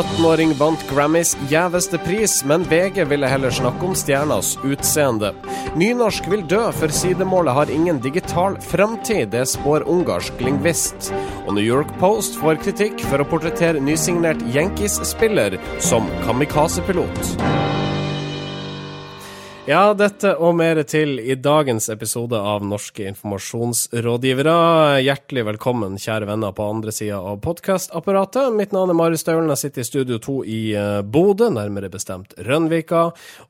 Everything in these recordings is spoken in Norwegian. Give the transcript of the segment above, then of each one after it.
17-åring vant Grammys gjeveste pris, men VG ville heller snakke om stjernas utseende. Nynorsk vil dø, for sidemålet har ingen digital framtid, det spår ungarsk lingvist. Og New York Post får kritikk for å portrettere nysignert Yankees-spiller som kamikaze-pilot. Ja, dette og mer til i dagens episode av Norske informasjonsrådgivere. Hjertelig velkommen, kjære venner på andre sida av podkastapparatet. Mitt navn er Marius Staulen. Jeg sitter i Studio 2 i eh, Bodø, nærmere bestemt Rønvika.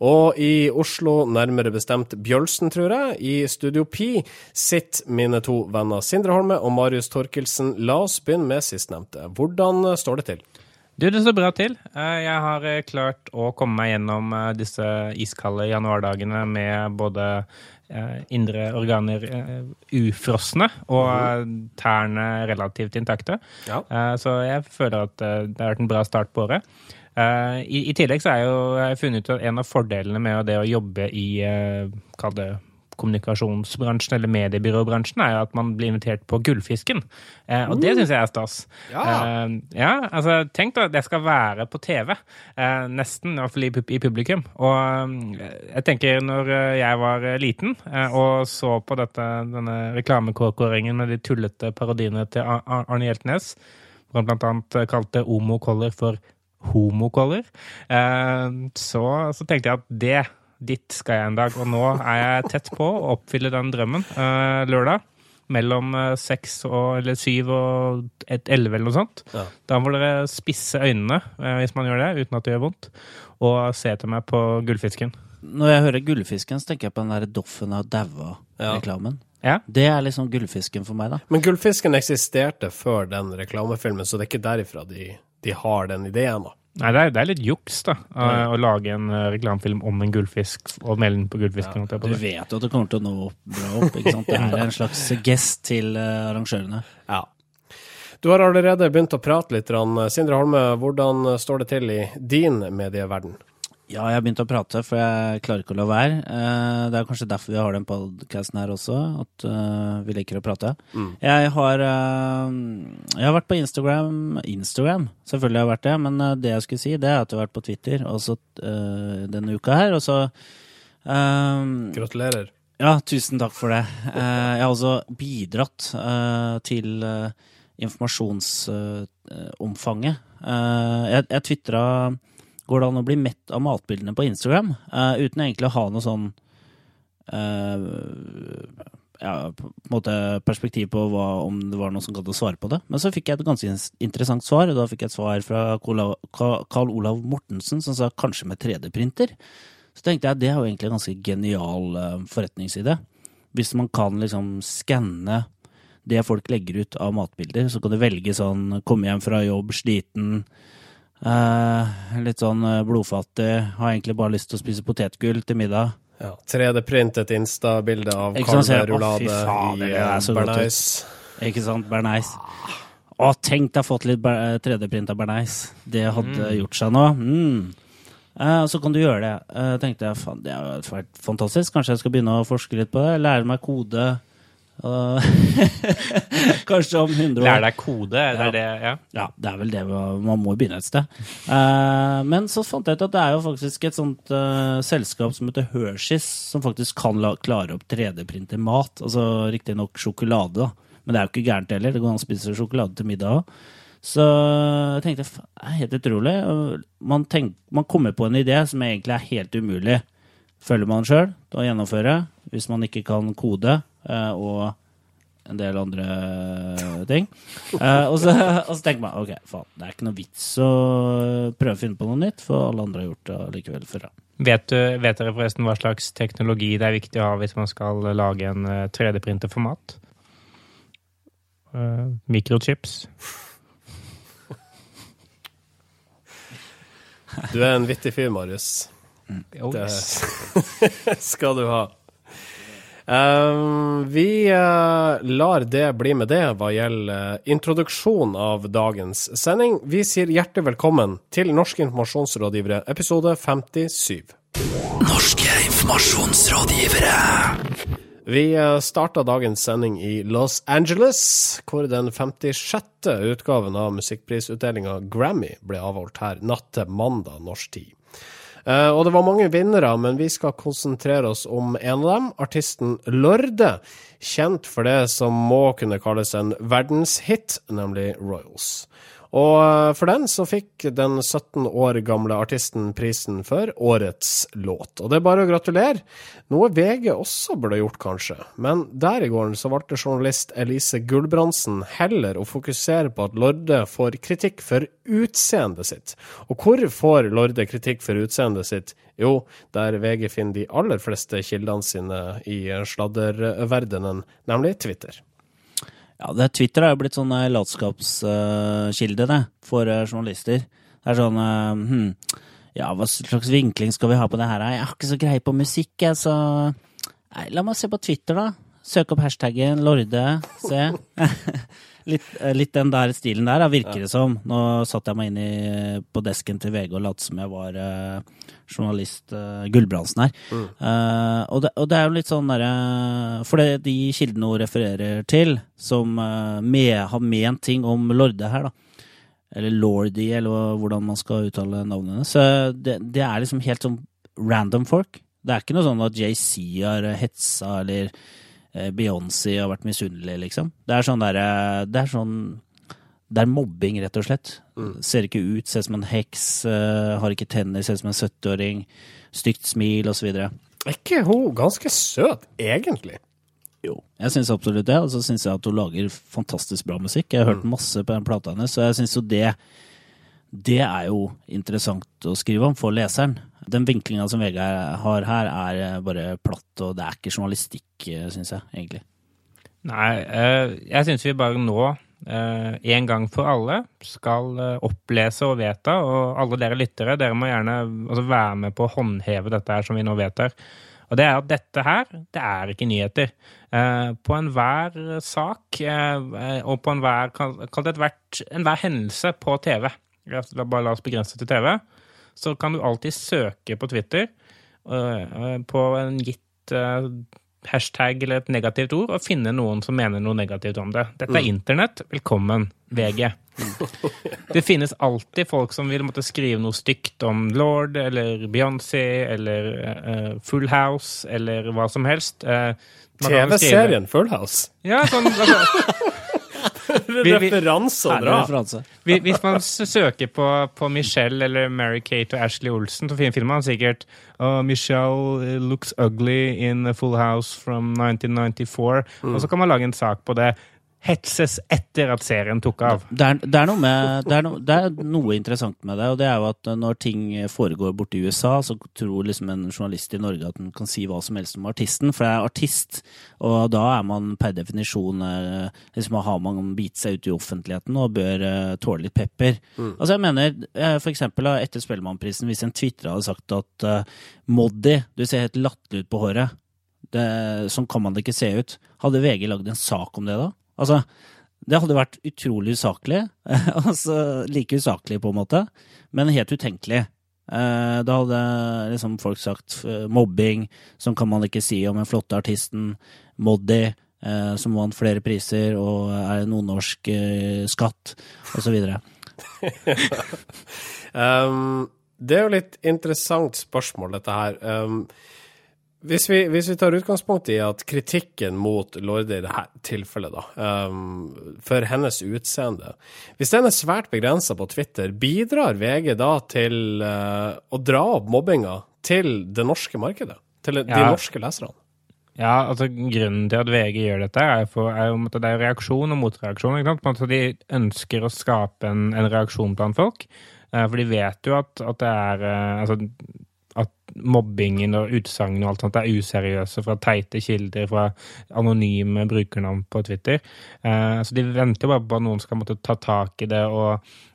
Og i Oslo, nærmere bestemt Bjølsen, tror jeg. I Studio Pi sitter mine to venner Sindre Holme og Marius Torkelsen. La oss begynne med sistnevnte. Hvordan står det til? Du, det står bra til. Eh, jeg har eh, klart å komme meg gjennom eh, disse iskalde januardagene med både indre organer ufrosne og mhm. tærne relativt intakte. Ja. Så jeg føler at det har vært en bra start på året. I, tillegg så har jeg jo funnet ut at en av fordelene med det å jobbe i kall det kommunikasjonsbransjen eller mediebyråbransjen, er jo at man blir invitert på Gullfisken. Eh, og det syns jeg er stas. Ja. Eh, ja, altså tenk da, det skal være på TV. Eh, nesten, i hvert fall i, publikum. Og eh, jeg tenker når eh, jeg var liten eh, og så på dette, denne reklamekåkåringen med de tullete parodiene til Arne Hjeltnes, hvor han blant annet kalte Omo-Color for homokoller, så, så tenkte jeg at det Dit skal jeg en dag. Og nå er jeg tett på å oppfylle den drømmen uh, lørdag. Mellom uh, seks og eller syv og et elleve eller noe sånt. Ja. Da må dere spisse øynene uh, hvis man gjør det, uten at det gjør vondt, og se etter meg på Gullfisken. Når jeg hører Gullfisken, så tenker jeg på den der Doffen har daua-reklamen. Ja. Det er liksom Gullfisken for meg, da. Men Gullfisken eksisterte før den reklamefilmen, så det er ikke derifra de, de har den ideen, da. Nei, det er, det er, litt juks, da. Å lage en uh, reklamefilm om en gullfisk og melde den på gullfisken. Ja, du vet jo at det kommer til å nå bra opp. ikke sant? Det er en slags gest til uh, arrangørene. Ja. Du har allerede begynt å prate litt. Sindre Holme, hvordan står det til i din medieverden? Ja, jeg har begynt å prate, for jeg klarer ikke å la være. Eh, det er kanskje derfor vi har den podkasten her også, at eh, vi liker å prate. Mm. Jeg har eh, Jeg har vært på Instagram Instagram, selvfølgelig har jeg vært det, men det jeg skulle si, det er at jeg har vært på Twitter også denne uka her, og så Gratulerer. Ja, tusen takk for det. Jeg har også bidratt til informasjonsomfanget. Jeg, jeg tvitra går det an å bli mett av matbildene på Instagram uh, uten egentlig å ha noe sånn uh, ja, på en måte perspektiv på hva, om det var noen som gadd å svare på det. Men så fikk jeg et ganske interessant svar, og da fikk jeg et svar fra Carl Olav Mortensen som sa kanskje med 3D-printer. Så tenkte jeg det er jo egentlig en ganske genial uh, forretningside. Hvis man kan liksom skanne det folk legger ut av matbilder, så kan du velge sånn komme hjem fra jobb sliten, litt sånn uh, blodfattig. Har egentlig bare lyst til å spise potetgull til middag. Ja, 3D-printet Insta-bilde av kalverulade i uh, Ikke sant, Berneis. Å, tenk deg fått litt 3D-print av Det hadde mm. gjort seg nå. Mm. Uh, så kan du gjøre det. Uh, tenkte jeg, faen, Det har vært fantastisk. Kanskje jeg skal begynne å forske litt på det. Lære meg kode. Kanskje om 100 år. Lær deg kode? Det er det, ja. ja, det er vel det man må begynne et sted. Uh, men så fant jeg ut at det er jo faktisk et sånt uh, selskap som heter Hershis, som faktisk kan la, klare opp 3D-printe mat. Altså riktignok sjokolade, da. Men det er jo ikke gærent heller. Det går an å spise sjokolade til middag òg. Så jeg tenkte det helt utrolig. Man, tenk, man kommer på en idé som egentlig er helt umulig. Følger man sjøl å gjennomføre, hvis man ikke kan kode og en del andre ting. Uh, og, så, og, så, tenker man ok, faen, det er ikke noe vits å prøve å finne på noe nytt, for alle andre har gjort det likevel før. Vet, du, vet dere forresten hva slags teknologi det er viktig å ha hvis man skal lage en 3D-printer for mat? Uh, mikrochips. Du er en vittig fyr, Marius. Mm. Det skal du ha. Uh, vi uh, lar det bli med det hva gjelder uh, introduksjon av dagens sending. Vi sier hjertelig velkommen til Norske informasjonsrådgivere, episode 57. Norske informasjonsrådgivere. Vi eh, starta dagens sending i Los Angeles, hvor den 56. utgaven av musikkprisutdelinga Grammy ble avholdt her natt til mandag norsk tid. Uh, og det var mange vinnere, men vi skal konsentrere oss om en av dem, artisten Lorde. Kjent for det som må kunne kalles en verdenshit, nemlig Royals. Og eh, for den så fikk den 17 år gamle artisten prisen for årets låt. Og det er bare å gratulere. Noe VG også burde gjort, kanskje. Men der i gården så valgte journalist Elise Gulbrandsen heller å fokusere på at Lorde får kritikk for utseendet sitt. Og hvor får Lorde kritikk for utseendet sitt? Jo, der VG finner de aller fleste kildene sine i sladderverdenen, nemlig Twitter. Ja, det, Twitter er jo blitt sånn eh, latskapskilde, det, for uh, journalister. Det er sånn uh, hm, Ja, hva slags vinkling skal vi ha på det her? Jeg har ikke så greie på musikk, jeg, så Nei, la meg se på Twitter, da. Søk opp hashtaggen Lorde. Se. litt, litt, den der stilen der, virker det som. Nå satte jeg meg inn i, på desken til VG og lot som jeg var uh, journalist uh, Gulbrandsen her. Mm. Uh, og, det, og, det, er jo litt sånn derre For det de kildene hun refererer til, som med, har ment ting om Lorde her, da. Eller Lordy, eller hvordan man skal uttale navnene. Så det, det er liksom helt sånn random folk. Det er ikke noe sånn at JC har hetsa eller Beyoncé har vært misunnelig, liksom. Det er sånn derre Det er sånn det er mobbing, rett og slett. Mm. Ser ikke ut, ser ut som en heks, uh, har ikke tenner, ser ut som en 70-åring. Stygt smil, osv. Er ikke hun ganske søt, egentlig? Jo, jeg syns absolutt det. Og så syns jeg at hun lager fantastisk bra musikk. Jeg har hørt mm. masse på den plata hennes, så jeg syns jo det Det er jo interessant å skrive om for leseren. Den vinklinga som Vegard har her, er eh, bare platt, og det er ikke journalistikk, eh, syns jeg, egentlig. Nei, jeg syns vi bare nå Eh, en gang for alle skal eh, opplese og vedta. Og alle dere lyttere, dere må gjerne altså, være med på å håndheve dette her som vi nå vedtar. Og det er at dette her, det er ikke nyheter. Eh, på enhver sak og på enhver Kall det enhver hendelse på TV. Bare la oss begrense til TV. Så kan du alltid søke på Twitter på en gitt hashtag eller et negativt ord og finne noen som mener noe negativt om det. Dette er mm. internett. Velkommen, VG. Det finnes alltid folk som vil måtte skrive noe stygt om Lord eller Beyoncé eller uh, Full House eller hva som helst. Uh, TV-serien Full House? Ja, sånn altså, referanse å dra. Hvis man søker på, på, Michelle eller Mary Kate og Ashley Olsen, så finner man sikkert uh, Michelle looks ugly in a Full House from 1994. Mm. Og så kan man lage en sak på det hetses etter at serien tok av. Det er, det, er med, det, er no, det er, noe interessant med det, og det er jo at når ting foregår borte i USA, så tror liksom en journalist i Norge at den kan si hva som helst om artisten, for det er artist, og da er man per definisjon eh, liksom har man bitt seg ut i offentligheten og bør uh, tåle litt pepper. Mm. Altså jeg mener, eh, for eksempel etter Spellemannprisen, hvis en Twitter hadde sagt at uh, Moddi, du ser helt latterlig ut på håret, det, sånn kan man det ikke se ut, hadde VG lagd en sak om det da? Altså, det hadde vært utrolig usaklig. altså like usaklig, på en måte, men helt utenkelig. Eh, da hadde liksom folk sagt eh, mobbing, sånn kan man ikke si om den flotte artisten. Moddi, eh, som vant flere priser og er nordnorsk skatt, osv. um, det er jo litt interessant spørsmål, dette her. Um, hvis vi, hvis vi, tar utgangspunkt i at kritikken mot Lorde i dette tilfellet, da, um, for hennes utseende Hvis den er svært begrensa på Twitter, bidrar VG da til uh, å dra opp mobbinga til det norske markedet? Til de norske leserne? Ja, altså Grunnen til at VG gjør dette, er, for, er at det er reaksjon og motreaksjon. ikke sant? De ønsker å skape en, en reaksjon blant folk. Uh, for de vet jo at, at det er uh, altså, mobbingen og utsagnene og alt sånt er useriøse fra teite kilder, fra anonyme brukernavn på Twitter. Eh, så de venter bare på at noen skal måtte ta tak i det og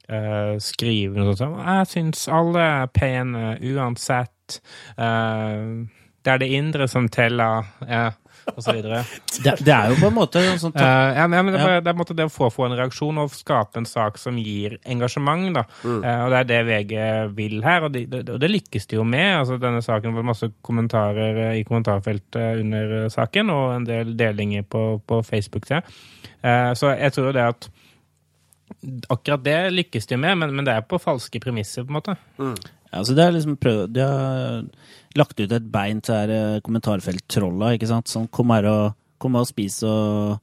eh, skrive noe sånt som 'Jeg syns alle er pene uansett'. Eh, det er det indre som teller, ja, videre. Det, det er jo på en måte sånn uh, ja, men, ja, men det, er Ja. det er på en måte det å få, få en reaksjon og skape en sak som gir engasjement. Da. Eh, og det er det VG vil her, og, de, det, og det lykkes de jo med. Altså, denne saken var masse kommentarer eh, i kommentarfeltet under saken, og en del delinger på, på Facebook. Se. Uh, så jeg tror jo det at Akkurat det lykkes de med, men, men det er på falske premisser, på en måte. Ja, så det er liksom prøv, Det har lagt ut et bein til her eh, kommentarfelttrolla, ikke sant? Sånn, kom her og, kom her og spis og,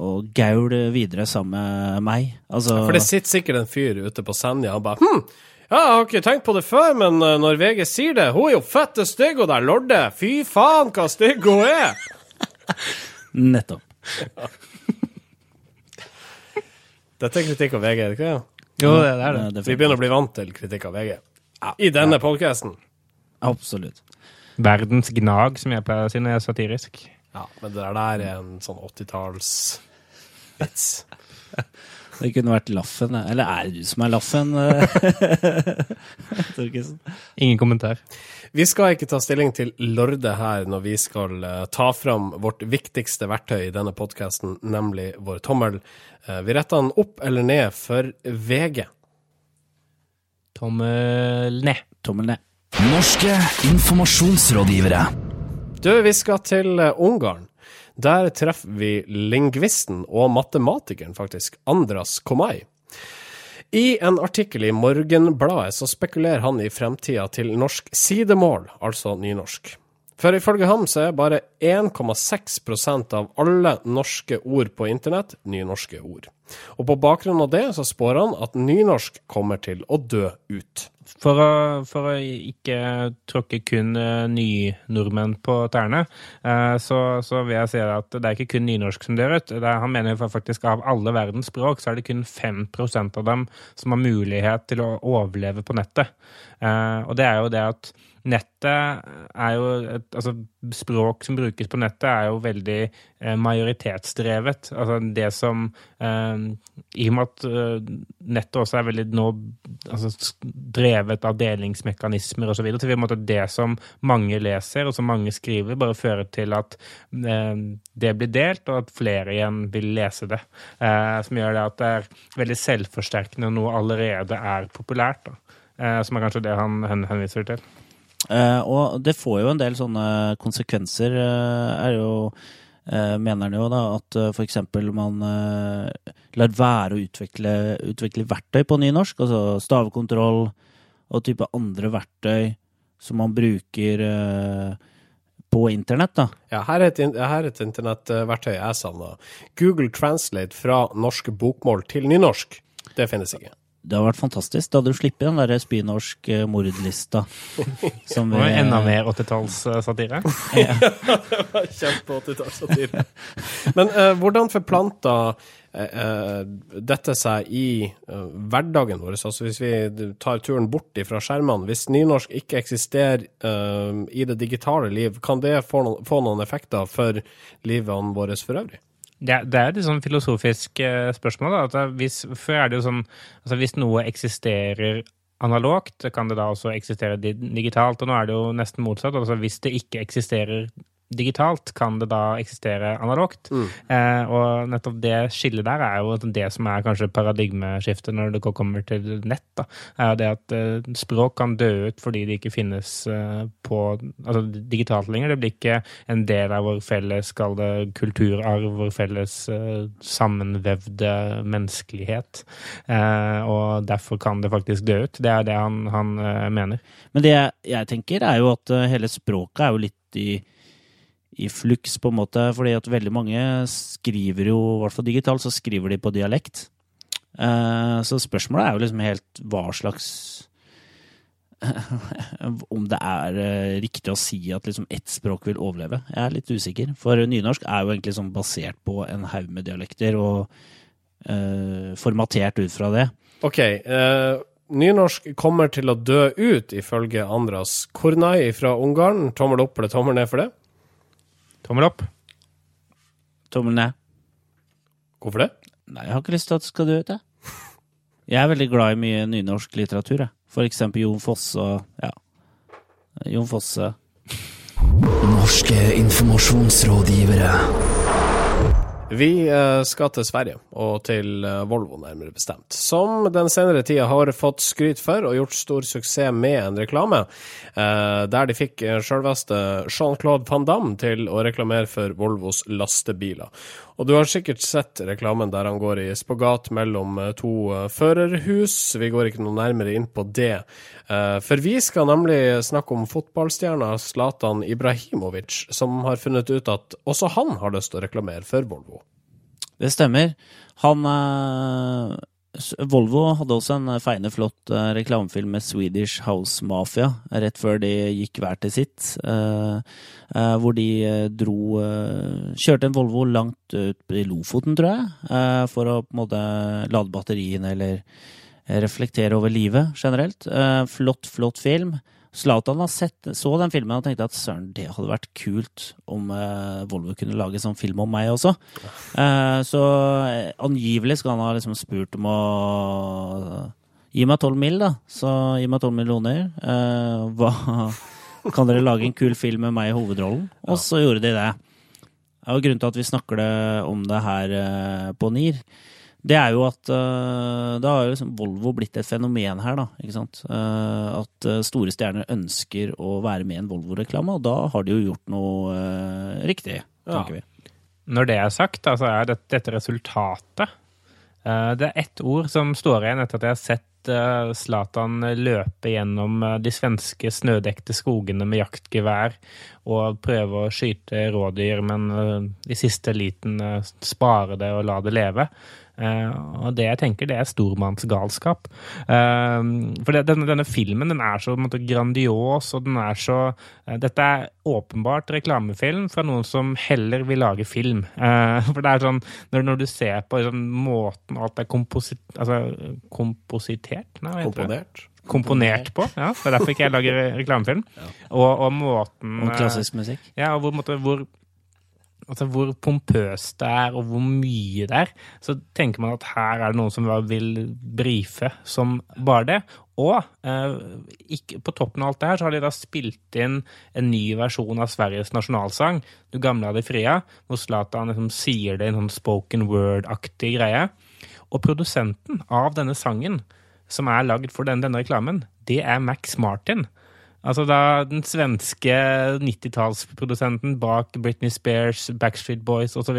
og gaul videre sammen med meg. Altså, For det sitter sikkert en fyr ute på Senja og bare hm, ja, jeg har ikke tenkt på det før, men eh, når VG sier det Hun er jo fette stygg, og der lorde. Fy faen, hva stygg hun er! Nettopp. Dette er kritikk av VG, er det ikke det? Jo, det, er det. Vi begynner å bli vant til kritikk av VG. I denne podcasten. Absolutt. Verdens gnag, som jeg pleier å si når jeg er satirisk. Ja, men det der er en sånn 80-tallsvits. Det kunne vært Laffen. Eller er det du som er Laffen? Torkesen? Ingen kommentar. Vi skal ikke ta stilling til Lorde her når vi skal eh, ta fram vårt viktigste verktøy i denne podkasten, nemlig vår tommel. Eh, vi retter den opp eller ned for VG. Tommel ned. Tommel ned. Norske informasjonsrådgivere. Du, vi skal til eh, Ungarn. Der treffer vi lingvisten og matematikeren, faktisk, Andras Komai. I en artikkel i Morgenbladet så spekulerer han i fremtida til norsk sidemål, altså nynorsk. For ifølge ham så er bare 1,6% av alle norske ord på internett nynorske ord. Og på bakgrunn av det så spår han at nynorsk kommer til å dø ut. For å, for å ikke tråkke kun uh, nynordmenn på tærne, eh, så, så vil jeg si at det er ikke kun nynorsk som dør ut. Er, han mener faktisk av alle verdens språk, så er det kun 5% av dem som har mulighet til å overleve på nettet. Eh, og det er jo det at nettet er jo et, Altså, språk som brukes på nettet, er jo veldig eh, majoritetsdrevet. Altså det som eh, I og med at eh, nettet også er veldig nå altså, drevet av delingsmekanismer osv. Så, så vil måte det som mange leser, og som mange skriver, bare føre til at eh, det blir delt, og at flere igjen vil lese det. Som gjør det at det er veldig selvforsterkende når noe allerede er populært. Da. Som er kanskje det han hen henviser til. Eh, og det får jo en del sånne konsekvenser, eh, er jo eh, Mener han jo da at uh, f.eks. man lar være å utvikle, utvikle verktøy på nynorsk, altså stavekontroll og type andre verktøy som man bruker på internett, da. Ja, her er et, her er et internettverktøy jeg savna. Google Translate fra norsk bokmål til nynorsk. Det finnes ikke. Det har vært fantastisk. Da hadde du sluppet den der spynorsk eh, mordlista. Som Det var enda mer 80-tallssatire. Kjempe 80-tallssatire. Men uh, hvordan forplanta eh, eh, dette seg i uh, hverdagen vår? Altså hvis vi tar turen bort fra skjermene, hvis nynorsk ikke eksisterer eh, i det digitale liv, kan det få noen, få noen effekter for livene våre for øvrig? Det, det er et sånn filosofisk eh, spørsmål. Da. At hvis, før er det jo sånn altså Hvis noe eksisterer analogt, kan det da også eksistere digitalt. Og nå er det jo nesten motsatt. Altså hvis det ikke eksisterer digitalt, kan det da eksistere analogt. Eh, og nettopp det skillet der er jo det som er kanskje paradigmeskiftet når det kommer til nett. Da. Er det at eh, språk kan dø ut fordi det ikke finnes eh, på altså digitalt lenger. Det blir ikke en del av vår felles kall det, kulturarv, vår felles eh, sammenvevde menneskelighet. Eh, og derfor kan det faktisk dø ut. Det er det han, han eh, mener. Men det jeg, tenker, er jo at hele språket er jo litt i, i fluks, på en måte. Fordi at veldig mange skriver jo, i hvert fall digitalt, så skriver de på dialekt. Eh, så spørsmålet er jo liksom helt hva slags Om det er eh, riktig å si at liksom ett språk vil overleve. Jeg er litt usikker. For nynorsk er jo egentlig sånn basert på en haug med dialekter, og uh, formatert ut fra det. OK. uh nynorsk kommer til å dø ut, ifølge Andras Kornai fra Ungarn. Tommel opp eller tommel ned for det? Tommel opp. Tommel ned. Hvorfor det? Nei, jeg har ikke lyst til at det skal dø ut, jeg. Jeg er veldig glad i mye nynorsk litteratur, jeg. For eksempel Jon Fosse og ja. Jon Fosse. Norske informasjonsrådgivere. Vi eh, skal til Sverige, og til eh, Volvo nærmere bestemt, som den senere tida har fått skryt for og gjort stor suksess med en reklame, eh, der de fikk selveste Jean-Claude Van Damme til å reklamere for Volvos lastebiler. Og du har sikkert sett reklamen der han går i spagat mellom eh, to eh, førerhus. Vi går ikke noe nærmere inn på det. Eh, For vi skal nemlig snakke om fotballstjerna Zlatan Ibrahimovic, som har funnet ut at også han har lyst til å reklamere for Volvo. Det stemmer. Han Volvo hadde også en eh, feiende flott eh, reklamefilm med Swedish House Mafia rett før de gikk hver til sitt. eh, hvor de dro Kjørte en Volvo langt ut i Lofoten, tror jeg, for å på en måte lade batteriene eller reflektere over livet generelt. Flott, flott film. Zlatan så den filmen og tenkte at søren, det hadde vært kult om eh, Volvo kunne lage sånn film om meg også. Eh, så eh, angivelig skal han ha liksom spurt om å Gi meg tolv mil, da. Så gi meg tolv millioner. Eh, hva Kan dere lage en kul film med meg i hovedrollen? Og så gjorde de det. Det er jo grunnen til at vi snakker om det her eh, på NIR, det er jo at eh, da har jo liksom Volvo blitt et fenomen her, da. Ikke sant? Eh, at eh, store stjerner ønsker å være med i en Volvo-reklame, og da har de jo gjort noe riktig, tenker vi. Når det er sagt, altså så er dette, dette resultatet. Det er ett ord som står igjen etter at jeg har sett Zlatan løpe gjennom de svenske snødekte skogene med jaktgevær og prøve å skyte rådyr, men i siste liten spare det og la det leve. Eh, og det jeg tenker, det er stormannsgalskap. Uh, for det, denne, denne filmen den er så på en måte, grandios, og den er så uh, Dette er åpenbart reklamefilm fra noen som heller vil lage film. Eh, for det er sånn, når, når du ser på liksom, måten alt er komposit, altså, kompositert Nei? Komponert. Komponert på. Ja, det er derfor ikke jeg lager reklamefilm. Og, og måten Og eh, klassisk musikk. ja, og hvor, måte, hvor, altså hvor pompøst det er, og hvor mye det er, så tenker man at her er det noen som vil brife som bare det. Og eh, ikke, på toppen av alt det her så har de da spilt inn en ny versjon av Sveriges nasjonalsang, Du gamle hadde fria, hvor Zlatan liksom sier det i en sånn spoken word-aktig greie. Og produsenten av denne sangen, som er lagd for den, denne reklamen, det er Max Martin. Altså da den svenske 90-tallsprodusenten bak Britney Spears, Backstreet Boys osv.,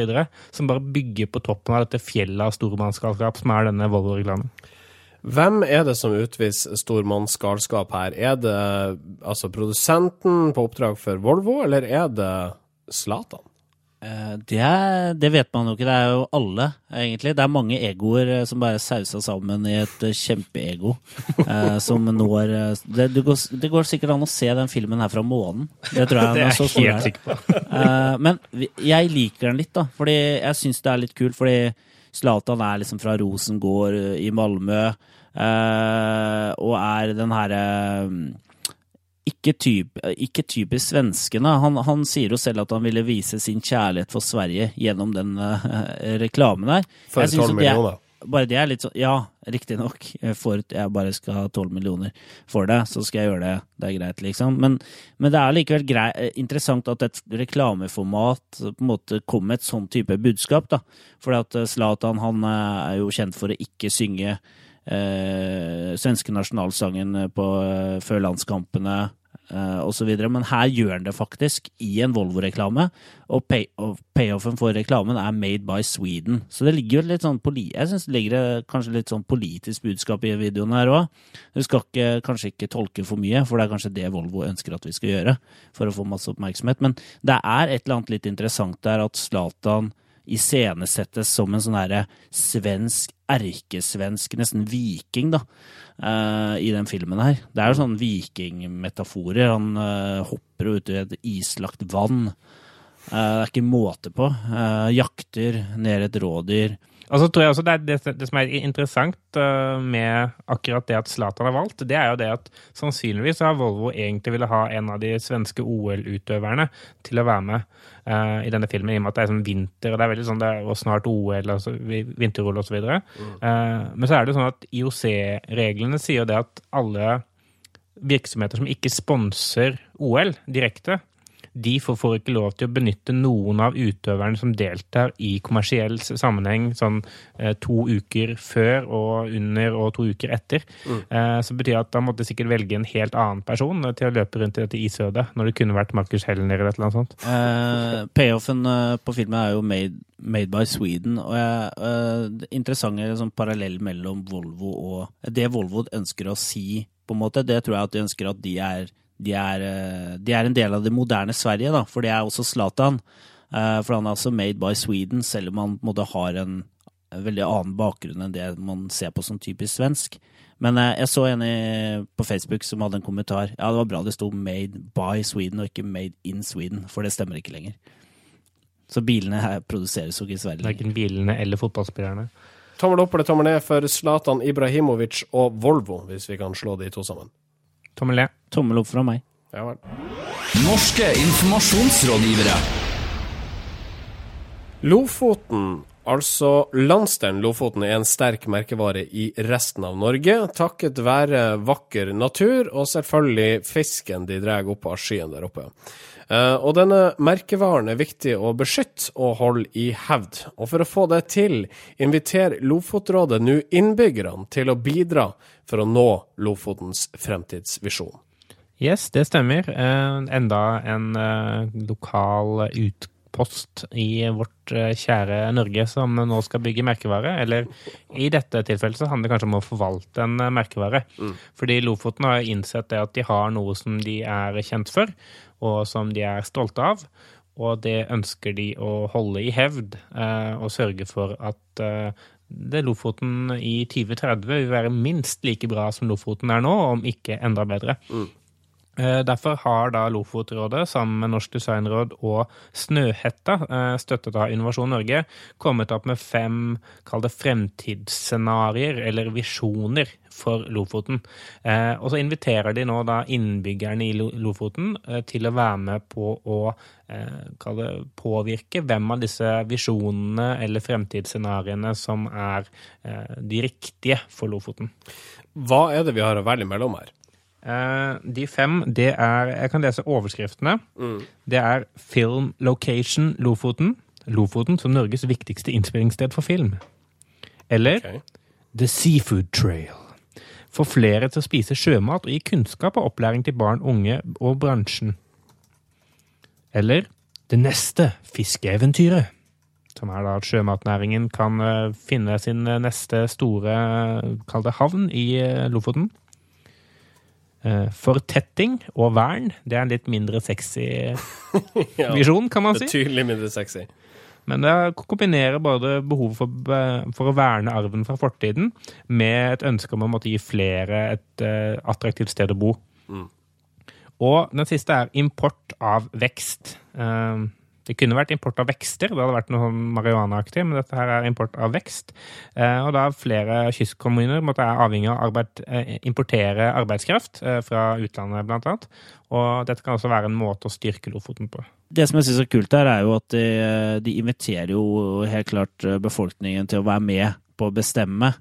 som bare bygger på toppen av dette fjellet av stormannsgalskap som er denne Volvo-reklamen. Hvem er det som utviser stormannsgalskap her? Er det altså produsenten på oppdrag for Volvo, eller er det Zlatan? Eh, Det, er, det vet man jo ikke. Det er jo alle, egentlig. Det er mange egoer eh, som bare er sausa sammen i et eh, kjempeego. eh, som når det, det, går, det går sikkert an å se den filmen her fra månen. Det tror jeg Det er så jeg helt er. sikker på. Eh, men jeg liker den litt, da. Fordi jeg syns det er litt kult. Fordi Zlatan er liksom fra Rosengård i Malmö, eh, og er den herre ikke, typ, ikke typisk svenskene. Han, han sier jo selv at han ville vise sin kjærlighet for Sverige gjennom den uh, reklamen der. For 12 millioner? det er- Bare det er litt sånn Ja, riktignok. For jeg bare skal ha 12 millioner for det, så skal jeg gjøre det. Det er greit, liksom. Men, men det er likevel grei, eh, interessant at et reklameformat på en måte kom med et sånn type budskap, da. Fordi at eh, Zlatan han eh, er jo kjent for å ikke synge eh, svenske nasjonalsangen på, eh, før landskampene eh, så videre. Men her gjør han det faktisk i en Volvo-reklame, og, pay, payoffen for reklamen er 'Made by Sweden'. Så det ligger jo litt sånn Jeg synes det ligger eh, kanskje litt sånn politisk budskap i videoen her òg. Du skal ikke, kanskje ikke tolke for mye, for det er kanskje det Volvo ønsker at vi skal gjøre for å få masse oppmerksomhet. Men det er et eller annet litt interessant der at Zlatan iscenesettes som en sånn herre svensk, erkesvensk, nesten viking, da, eh, i den filmen her. Det er jo sånne vikingmetaforer. Han eh, hopper ut i et islagt vann. Eh, det er ikke måte på. Jakter ned et rådyr. Og så tror jeg også det, det, det som er interessant eh, med akkurat det at Zlatan har valgt, det er jo det at sannsynligvis har Volvo egentlig ville ha en av de svenske OL-utøverne til å være med uh, i denne filmen, i og med at det er sånn vinter, og det er veldig sånn det er snart OL, altså vi- vinter-OL osv. videre Uh, men så er det jo sånn at IOC-reglene sier jo det at alle virksomheter som ikke sponser OL direkte, de får, ikke lov til å benytte noen av utøverne som deltar i kommersiell sammenheng sånn eh, to uker før og under og to uker etter. Eh, så betyr at da måtte sikkert velge en helt annen person eh, til å løpe rundt i dette isødet, når det kunne vært Markus Hellner eller et eller annet sånt. Eh, Payoffen på filmen er jo made, made by Sweden. Og jeg, eh, det interessante sånn parallell mellom Volvo og Det Volvo ønsker å si, på en måte, det tror jeg at de ønsker at de er, de er, eh, de er en del av det moderne Sverige, da. For det er også Zlatan. Eh, for han er altså made by Sweden, selv om han på en måte har en veldig annen bakgrunn enn det man ser på som typisk svensk. Men eh, jeg så en på Facebook som hadde en kommentar. Ja, det var bra det sto 'Made by Sweden' og ikke 'Made in Sweden', for det stemmer ikke lenger. Så bilene her produseres jo ikke i Sverige. Verken bilene eller fotballspillerne. Tommel opp eller tommel ned for Zlatan Ibrahimovic og Volvo, hvis vi kan slå de to sammen. Tommel ned. Tommel opp fra meg. Ja vel. Norske informasjonsrådgivere. Lofoten, altså landsdelen Lofoten, er en sterk merkevare i resten av Norge, takket være vakker natur og selvfølgelig fisken de drar opp av skyen der oppe. Eh, og denne merkevaren er viktig å beskytte og holde i hevd. Og for å få det til, inviterer Lofotrådet nå innbyggerne til å bidra for å nå Lofotens fremtidsvisjon. Yes, det stemmer. Eh, enda en eh, lokal utpost i vårt eh, kjære Norge som nå skal bygge merkevare. Eller i dette tilfellet så handler det kanskje om å forvalte en merkevare. merkevare. Fordi Lofoten har innsett det at de har noe som de er kjent for, og som de er stolte av. Og det ønsker de å holde i hevd, og sørge for at det Lofoten i 2030 vil være minst like bra som Lofoten er nå, om ikke enda bedre. Eh, Derfor har da Lofotrådet sammen med Norsk designråd og Snøhetta, eh, støttet av Innovasjon Norge, kommet opp med fem kall det fremtidsscenarioer, eller visjoner, for Lofoten. Eh, Og så inviterer de nå da innbyggerne i Lofoten eh, til å være med på å eh, det påvirke hvem av disse visjonene eller fremtidsscenarioene som er eh, de riktige for Lofoten. Hva er det vi har å velge mellom her? Eh, de fem, det er Jeg kan lese overskriftene. Det er Film Location Lofoten. Lofoten som Norges viktigste innspillingssted for film. Eller okay. The Seafood Trail. Få flere til å spise sjømat og gi kunnskap og opplæring til barn, unge og bransjen. Eller Det neste fiskeeventyret. Som er da at sjømatnæringen kan eh, finne sin eh, neste store, kall det havn, i Lofoten. Eh, Fortetting og vern, det er en litt mindre sexy visjon, kan man si. Betydelig mindre sexy. Men det kombinerer både behovet for, for å verne arven fra fortiden med et ønske om å måtte gi flere et uh, attraktivt sted å bo. Og den siste er import av vekst. Eh, det kunne vært import av vekster, det hadde vært noe marihuanaaktig, men dette her er import av vekst. Eh, og da flere kystkommuner måtte være avhengig av arbeid, eh, importere arbeidskraft eh, fra utlandet, blant annet. Og dette kan også være en måte å styrke Lofoten på. Det som jeg syns er kult her, er jo at de, de inviterer jo helt klart befolkningen til å være med på å bestemme.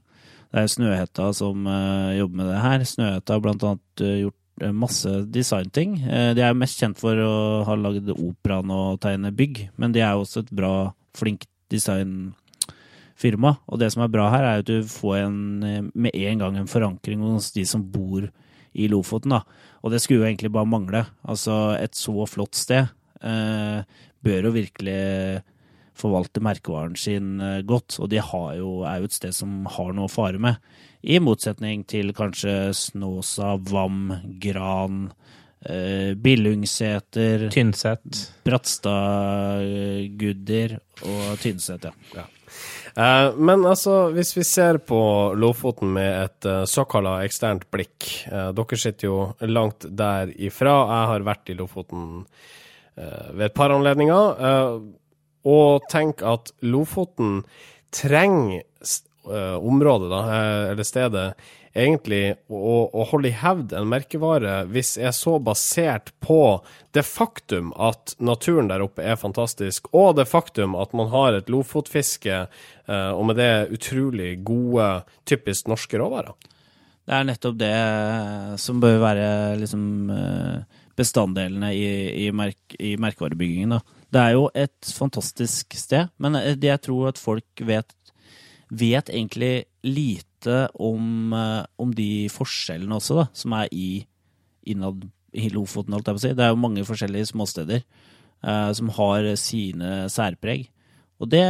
Det er Snøhetta som jobber med det her. Snøhetta har blant annet eh, gjort eh, masse designting. Eh, de er mest kjent for å ha lagd operaen og tegne bygg, men de er også et bra, flink designfirma. Og det som er bra her, er at du får en, eh, med en gang en forankring hos de som bor i Lofoten. da. Og det skulle jo egentlig bare mangle. Altså, et så flott sted eh, bør jo virkelig forvalte merkevaren sin godt, og de jo, er jo et sted som har noe å fare med. I motsetning til kanskje Snåsa, Vam, Gran, eh, Billungseter, Tynset. Bratstad-Gudder og Tynset, ja. Eh, men altså, hvis vi ser på Lofoten med et uh, såkalla eksternt blikk eh, Dere sitter jo langt der ifra. Jeg har vært i Lofoten eh, ved et par anledninger. eh, og tenker at Lofoten trenger eh, området, da, eh, eller stedet, egentlig å, å holde i hevd en merkevare hvis er så basert på det faktum at naturen der oppe er fantastisk, og det faktum at man har et lofotfiske, uh, og med det utrolig gode, typisk norske råvarer. Det er nettopp det som bør være liksom bestanddelene i, i, merk, i merkevarebyggingen. Da. Det er jo et fantastisk sted, men det jeg tror at folk vet, vet egentlig lite om, eh, om de forskjellene også, da, som er i innad i Lofoten, holdt jeg på å si. Det er jo mange forskjellige småsteder eh, som har sine særpreg. Og det,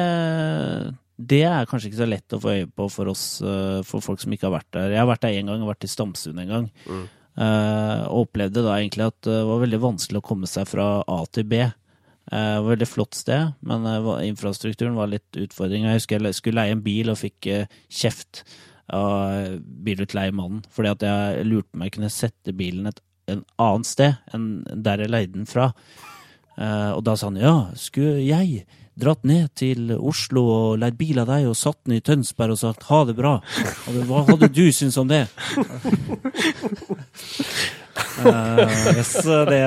det er kanskje ikke så lett å få øye på for oss, eh, for folk som ikke har vært der. Jeg har vært der én gang, vært i Stamsund en gang. Mm. eh, og opplevde da egentlig at det var veldig vanskelig å komme seg fra A til B. Et veldig flott sted, men eh, infrastrukturen var litt utfordring. Jeg husker jeg skulle leie en bil og fikk eh, kjeft av bilutleiemannen fordi at jeg lurte på om jeg kunne sette bilen et en annet sted enn der jeg leide den fra. Og da sa han ja, skulle jeg dratt ned til Oslo og leid bil av deg og satt den i Tønsberg og sagt ha det bra? Hva hadde du syntes om det? Eh, yes, det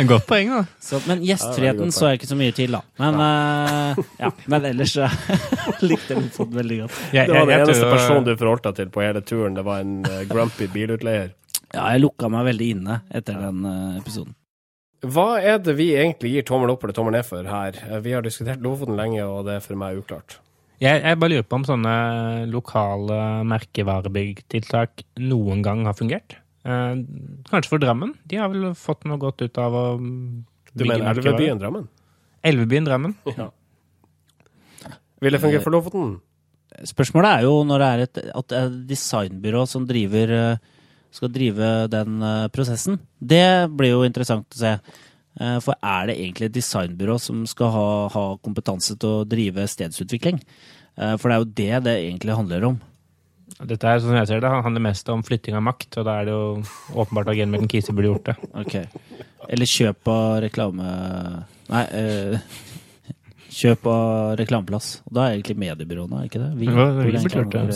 En godt poeng, da. så, men gjestfriheten så jeg ikke så mye til, da. Men, uh, ja, men ellers eh, likte jeg Lofoten veldig godt. Jeg, Det var den jeg- jeg eneste tror- personen du forholdt deg til på hele turen. Det var en eh, grumpy bilutleier. Ja, jeg lukka meg veldig inne etter den episoden. Hva er det vi egentlig gir tommel opp eller tommel ned for her? Vi har diskutert Lofoten lenge, og det er for meg uklart. Jeg, jeg bare lurer på om sånne lokale merkevarebyggtiltak noen gang har fungert. Eh, kanskje for Drammen. De har vel fått noe godt ut av å Du bygge mener. Elvebyen Drammen? Elvebyen Drammen. Vil det fungere for Lofoten? Spørsmålet er jo når det er et, at et designbyrå som driver, eh, skal drive den eh, prosessen. Det blir jo interessant å se. Eh, For er det egentlig et designbyrå som skal ha, ha kompetanse til å drive stedsutvikling? Eh, For det er jo det det egentlig handler om. Dette er, sånn jeg ser det, handler mest om flytting av makt, og da er det jo åpenbart at Gen Kise burde gjort det. Ok. Eller kjøp av reklame... Nei, eh, kjøp av reklameplass. Og da er egentlig mediebyråene, er ikke det? Vi, Ja, vi burde gjort det.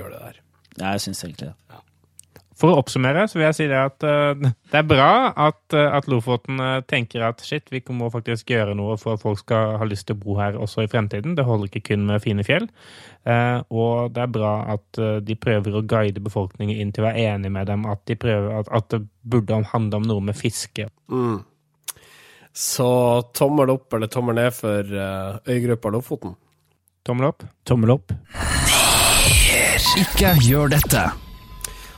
gjøre det der. Ja, jeg syns egentlig det. For å oppsummere så vil jeg si det at uh, det er bra at, uh, at Lofoten uh, tenker at shit, vi må faktisk gjøre noe for at folk skal ha lyst til å bo her også i fremtiden. Det holder ikke kun med fine fjell. Eh, og det er bra at de prøver å guide befolkningen inn til å være enig med dem, at, de prøver, at, at det burde handle om noe med fiske. Mm. Så tommel opp eller tommel ned for øygruppa Lofoten? Tommel opp. Tommel opp. Ikke gjør dette.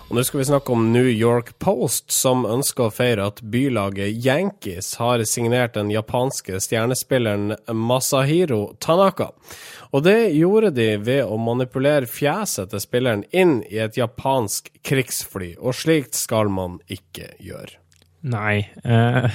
Og nå skal vi snakke om New York Post, som ønsker å feire at bylaget Yankees har signert den japanske stjernespilleren Masahiro Tanaka. Og det gjorde de ved å manipulere fjeset til spilleren inn i et japansk krigsfly, og slikt skal man ikke gjøre. Nei. eh,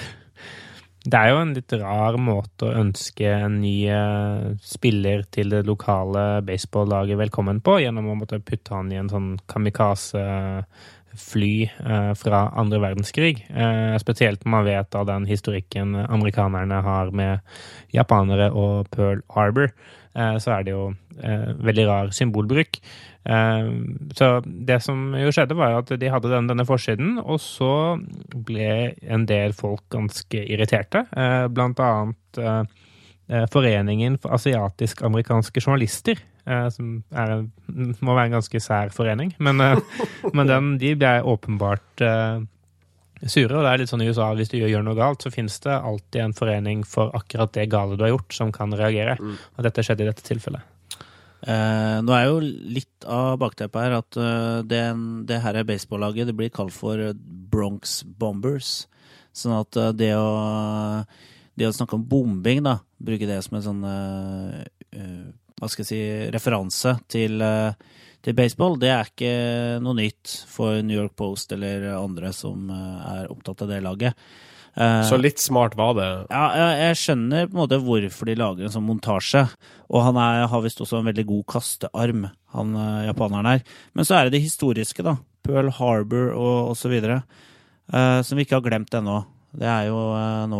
det er jo en litt rar måte å ønske en ny eh, spiller til det lokale baseballaget velkommen på, gjennom å måtte putte han i en sånn kamikaze-fly eh, fra andre verdenskrig. Eh, spesielt når man vet av den historikken amerikanerne har med japanere og Pearl Harbor, så er det jo eh, veldig rar symbolbruk. Eh, Så det som jo skjedde, var at de hadde denne, denne forsiden, og så ble en del folk ganske irriterte. Eh, Blant annet eh, eh, Foreningen for asiatisk-amerikanske journalister, eh, som er må være en ganske sær forening. Men, eh, men den, de ble åpenbart eh, sure. Og det er litt sånn i USA, hvis du gjør noe galt, så finnes det alltid en forening for akkurat det gale du har gjort, som kan reagere. Og dette skjedde i dette tilfellet. Eh, nå er jo litt av bakteppet her at uh, det, det her er baseballaget det blir kalt for Bronx Bombers. Sånn at uh, det å, det å snakke om bombing, da, bruke det som en sånn uh, uh, Hva skal jeg si referanse til, eh, til baseball, det er ikke noe nytt for New York Post eller andre som eh, er opptatt av det laget. Eh, Så litt smart var det. ja, jeg, skjønner på en måte hvorfor de lager en sånn montasje. Og han er, har visst også en veldig god kastearm, han eh, japaneren her. Men så er det det historiske, da. Pearl Harbor og, osv. som vi ikke har glemt ennå. Det er jo nå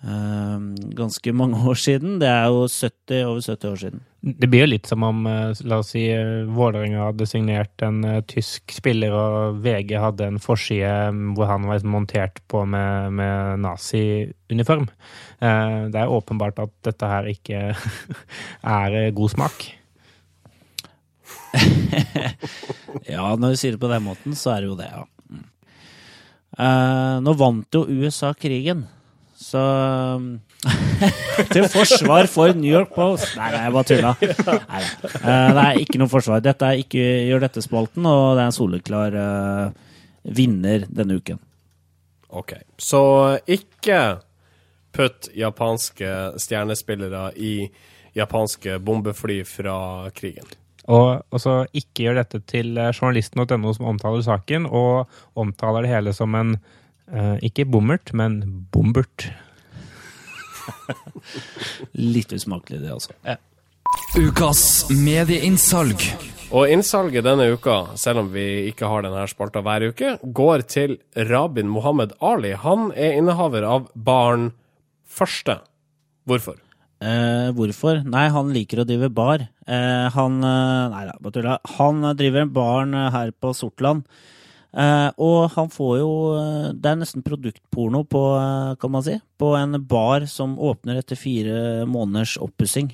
ganske mange år siden. Det er jo 70, over 70 år siden. Det blir jo litt som om eh, la oss si, eh, Vålerenga hadde signert en eh, tysk spiller, og VG hadde en forside mm, hvor han var montert på med, med naziuniform. Det er åpenbart at dette her ikke er god smak. Ja, når du sier det på den måten, så er det jo det, ja. Mm. Nå vant jo USA krigen, så Til forsvar for New York Post. Nei, nei, jeg bare tulla. Nei. Eh, det er ikke noe forsvar. Dette er ikke Gjør dette-spalten, og det er en soleklar uh, vinner denne uken. Ok, så ikke putt japanske stjernespillere i japanske bombefly fra krigen. Og, og så ikke gjør dette til eh, journalisten.no som omtaler saken, og omtaler det hele som en ikke bommert, men bombert. Litt usmakelig, det altså. Ukas medieinnsalg. Og innsalget denne uka, selv om vi ikke har denne spalta hver uke, går til Rabin Mohammed Ali. Han er innehaver av Barn Første. Hvorfor? Eh, hvorfor? Nei, han liker å drive bar. Eh, han eh, Nei da, bare tulla. Han eh, driver en barn eh, her på Sortland. Eh, og han får jo eh, Det er nesten produktporno på, eh, kan man si, på en bar som åpner etter fire måneders oppussing.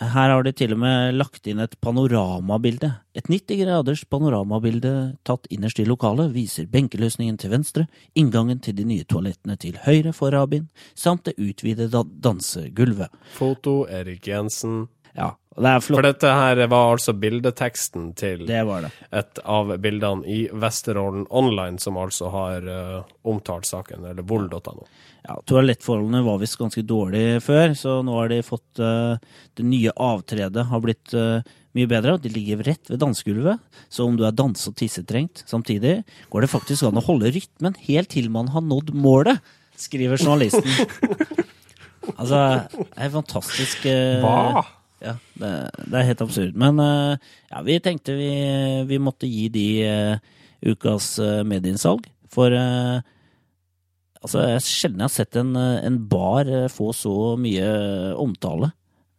Her har de til og med lagt inn et panoramabilde. Et 90 graders panoramabilde tatt innerst i lokalet viser benkeløsningen til venstre, inngangen til de nye toalettene til høyre for Rabin, samt det utvidede dansegulvet. Foto Erik Jensen. Ja, det er For dette her var altså bildeteksten til Det var det. et av bildene i Vesterålen Online, som altså har uh, omtalt saken, eller vold.no. Ja, Toalettforholdene var visst ganske dårlige før, så nå har de fått uh, Det nye avtredet har blitt uh, mye bedre. De ligger rett ved dansegulvet, så om du er danse- og tissetrengt samtidig, går det faktisk an å holde rytmen helt til man har nådd målet, skriver journalisten. altså, det er fantastisk Uh, Hva? Ja, det, det er helt absurd. Men eh, ja, vi tenkte vi, vi måtte gi de eh, ukas uh, medieinnsalg. For eh, altså, jeg sjelden jeg har sett en, eh, en bar eh, få så mye omtale,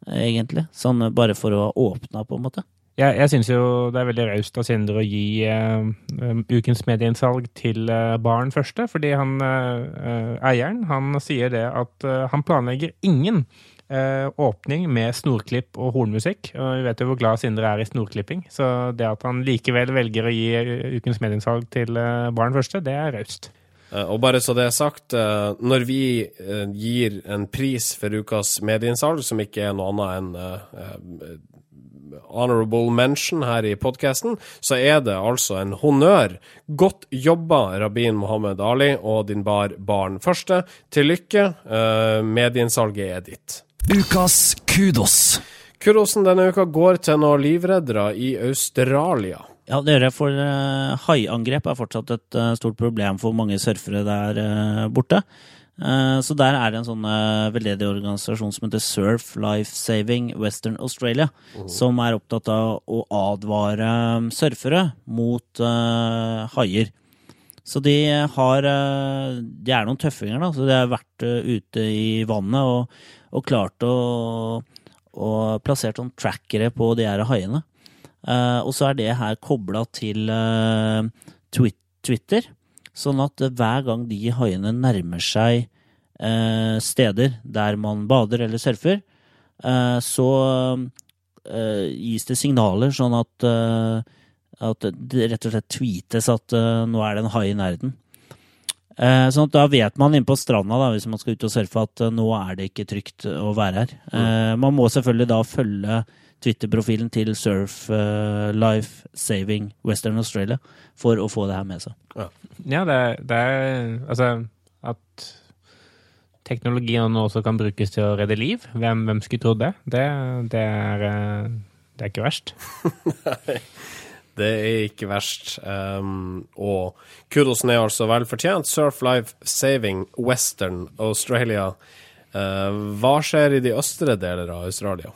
eh, egentlig. Sånn eh, bare for å ha åpna, på en måte. Jeg, jeg syns jo det er veldig raust av Sindre å gi eh, um, ukens medieinnsalg til uh, Baren første, fordi han eh, eh, eieren han sier det at eh, han planlegger ingen eh, åpning med snorklipp og hornmusikk. Og vi vet jo hvor glad Sindre er i snorklipping, så det at han likevel velger å gi eh, ukens medieinnsalg til barn første, det er raust. Eh, Og bare så det er sagt, eh, når vi eh, gir en pris for ukas medieinnsalg, som ikke er noe annet enn eh, eh, honorable mention her i podkasten, så er det altså en honnør. Godt jobba, rabbin Mohammed Ali og din bar Barn Første. Til lykke. eh, Medieinnsalget er ditt. Ukas kudos. Kudosen denne uka går til noen livreddere i Australia. Ja, det gjør jeg, for uh, haiangrep er fortsatt et eh, stort problem for mange surfere der eh, borte. Eh, så der er det en sånn veldedig organisasjon som heter Surf Life Saving Western Australia, som er opptatt av å advare surfere mot haier. Så de har eh, De er noen tøffinger, da. Så de har vært eh, ute i vannet og, og klart å og plassert sånn trackere på de her haiene. Uh, og så er det her kobla til uh, Twi- Twitter, sånn at hver gang de haiene nærmer seg uh, steder der man bader eller surfer, så gis det signaler sånn at, at det rett og slett tweetes at uh, nå er det en hai i nærheten. Uh, sånn at da vet man inne på stranda da, hvis man skal ut og surfe at eh, nå er det ikke trygt å være her. Eh, man må selvfølgelig da følge Twitter-profilen til Surf Life Saving Western Australia for å få det her med seg. Ja, det, det er Altså, at teknologien også kan brukes til å redde liv, hvem, hvem skulle trodd det? Det, det, er, det er ikke verst. Det er ikke verst. Um, og kudosen er altså vel fortjent. Surf Life Saving Western Australia. Uh, hva skjer i de østre deler av Australia?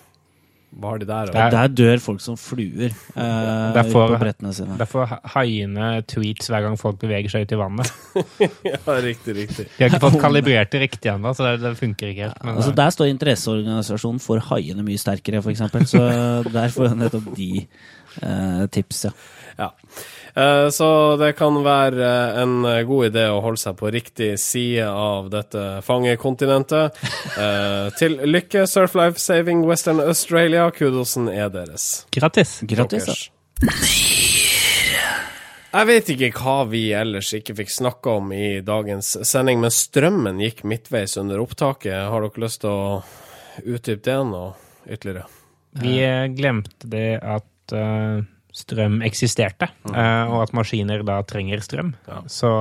Hva har de der? Det er- Der dør folk som fluer uh, Derfor- på brettene sine. Derfor ha- haiene tweets hver gang folk beveger seg ut i vannet. ja, riktig, riktig. De har ikke fått kalibrert det riktig ennå, så det, det funker ikke helt. Men, Altså, der står interesseorganisasjonen for haiene mye sterkere, for eksempel. Så der får nettopp de eh, tips, ja. Ja. Eh, Så det kan være eh, en god idé å holde seg på riktig side av dette fangekontinentet. Eh, Til lykke, Surf Life Saving Western Australia. Kudosen er deres. grattis! Grattis, Jeg vet ikke hva vi ellers ikke fikk snakka om i dagens sending, men strømmen gikk midtveis under opptaket. Har dere lyst til å utdype det noe ytterligere? Vi glemte det at eh, strøm eksisterte, eh, og at maskiner da trenger strøm. Ja. Så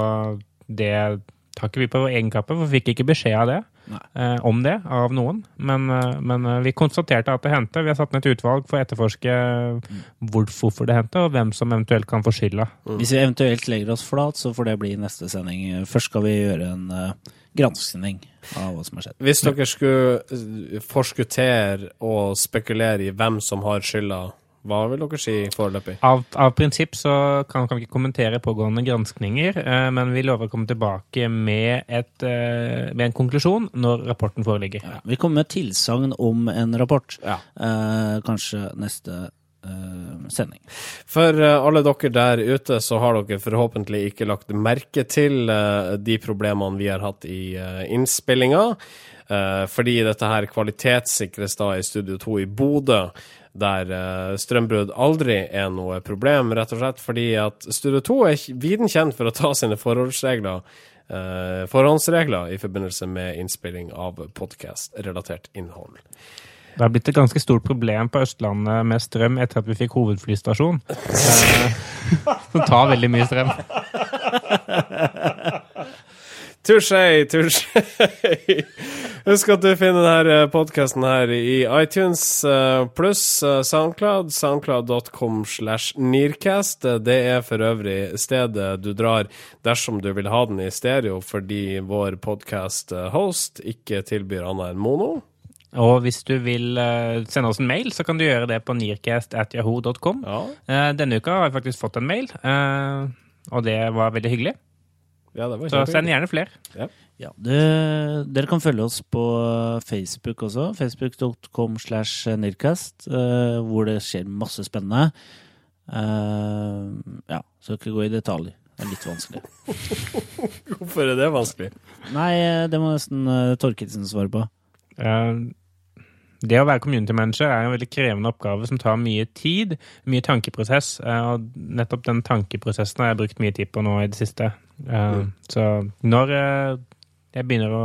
det tar ikke vi på vår egen kappe, for vi fikk ikke beskjed av det. Nei. eh, om det av noen, men, eh, men vi konstaterte at det hendte. Vi har satt ned et utvalg for å etterforske mm. hvorfor det hendte, og hvem som eventuelt kan få skylda. Hvis vi eventuelt legger oss flat, så får det bli neste sending. Først skal vi gjøre en uh, granskning av hva som har skjedd. Hvis dere skulle forskuttere og spekulere i hvem som har skylda, hva vil dere si foreløpig? Av, av prinsipp så kan, kan vi ikke kommentere pågående granskninger, eh, men vi lover å komme tilbake med, et, eh, med en konklusjon når rapporten foreligger. Ja, vi kommer med tilsagn om en rapport. Ja. Eh, kanskje neste eh, sending. For eh, alle dere der ute, så har dere forhåpentlig ikke lagt merke til eh, de problemene vi har hatt i innspillinga. Eh, fordi dette her kvalitetssikres da i Studio 2 i Bodø, der eh, strømbrudd aldri er noe problem, rett og slett fordi at Studio 2 er viden kjent for å ta sine forholdsregler, eh, forhåndsregler i forbindelse med innspilling av podkast-relatert innhold. Det har blitt et ganske stort problem på Østlandet med strøm etter at vi fikk hovedflystasjon. Eh, som tar veldig mye strøm. Touché, touché. Husk at du finner denne podkasten her i iTunes eh, pluss eh, Soundcloud. Soundcloud.com slash Nearcast. Det er for øvrig stedet du drar dersom du vil ha den i stereo, fordi vår podkast-host ikke tilbyr annet enn mono. Og hvis du vil eh, sende oss en mail, så kan du gjøre det på nearcast.yahoo.com. Ja, Eh, denne uka har jeg faktisk fått en mail, eh, og det var veldig hyggelig. Ja det var Så send gjerne flere. Ja, det, dere kan følge oss på Facebook også. Facebook.com slash Nirkast, uh, hvor det skjer masse spennende. Uh, ja, skal ikke gå i detalj. Det er litt vanskelig. Hvorfor er det vanskelig? Nei, eh, det må nesten uh, Torkildsen svare på. Eh, det å være community manager er en veldig krevende oppgave som tar mye tid, mye tankeprosess. eh, Og nettopp den tankeprosessen har jeg brukt mye tid på nå i det siste. Mm. Så når eh, jeg begynner å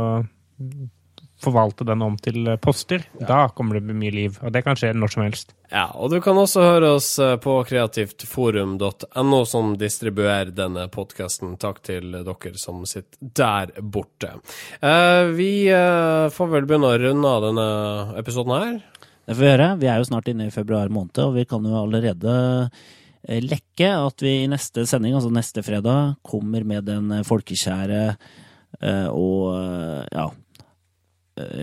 forvalte den om til poster, poster, da kommer det mye liv. Og det kan skje når som helst. Ja, og du kan også høre oss eh, på kreativtforum.no, som distribuerer denne podkasten. Takk til dere som sitter der borte. Eh, vi eh, får vel begynne å runde av denne episoden her. Det får vi gjøre. Vi er jo snart inne i februar måned, og vi kan jo allerede lekke at vi i neste sending, altså neste fredag, kommer med den folkekjære og ja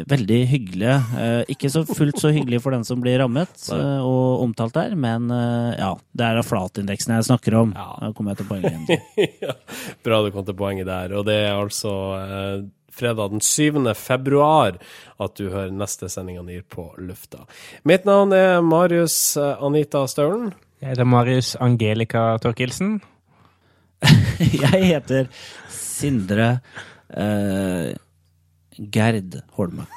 Veldig hyggelige. eh, Ikke så fullt så hyggelig for den som blir rammet eh, og omtalt der, men eh, ja, det er flatindeksen jeg snakker om. Da kommer jeg til poenget igjen. bra du kom til poenget der. Og det er altså eh, fredag den 7. februar at du hører neste sending av NIR på lufta. Mitt navn er Marius eh, Anita Staulen. Jeg heter Marius Angelica Torkelsen. Jeg heter Sindre eh, Gerd Holme.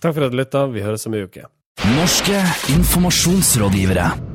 Takk for at du lytta. Vi høres om ei uke. Norske informasjonsrådgivere.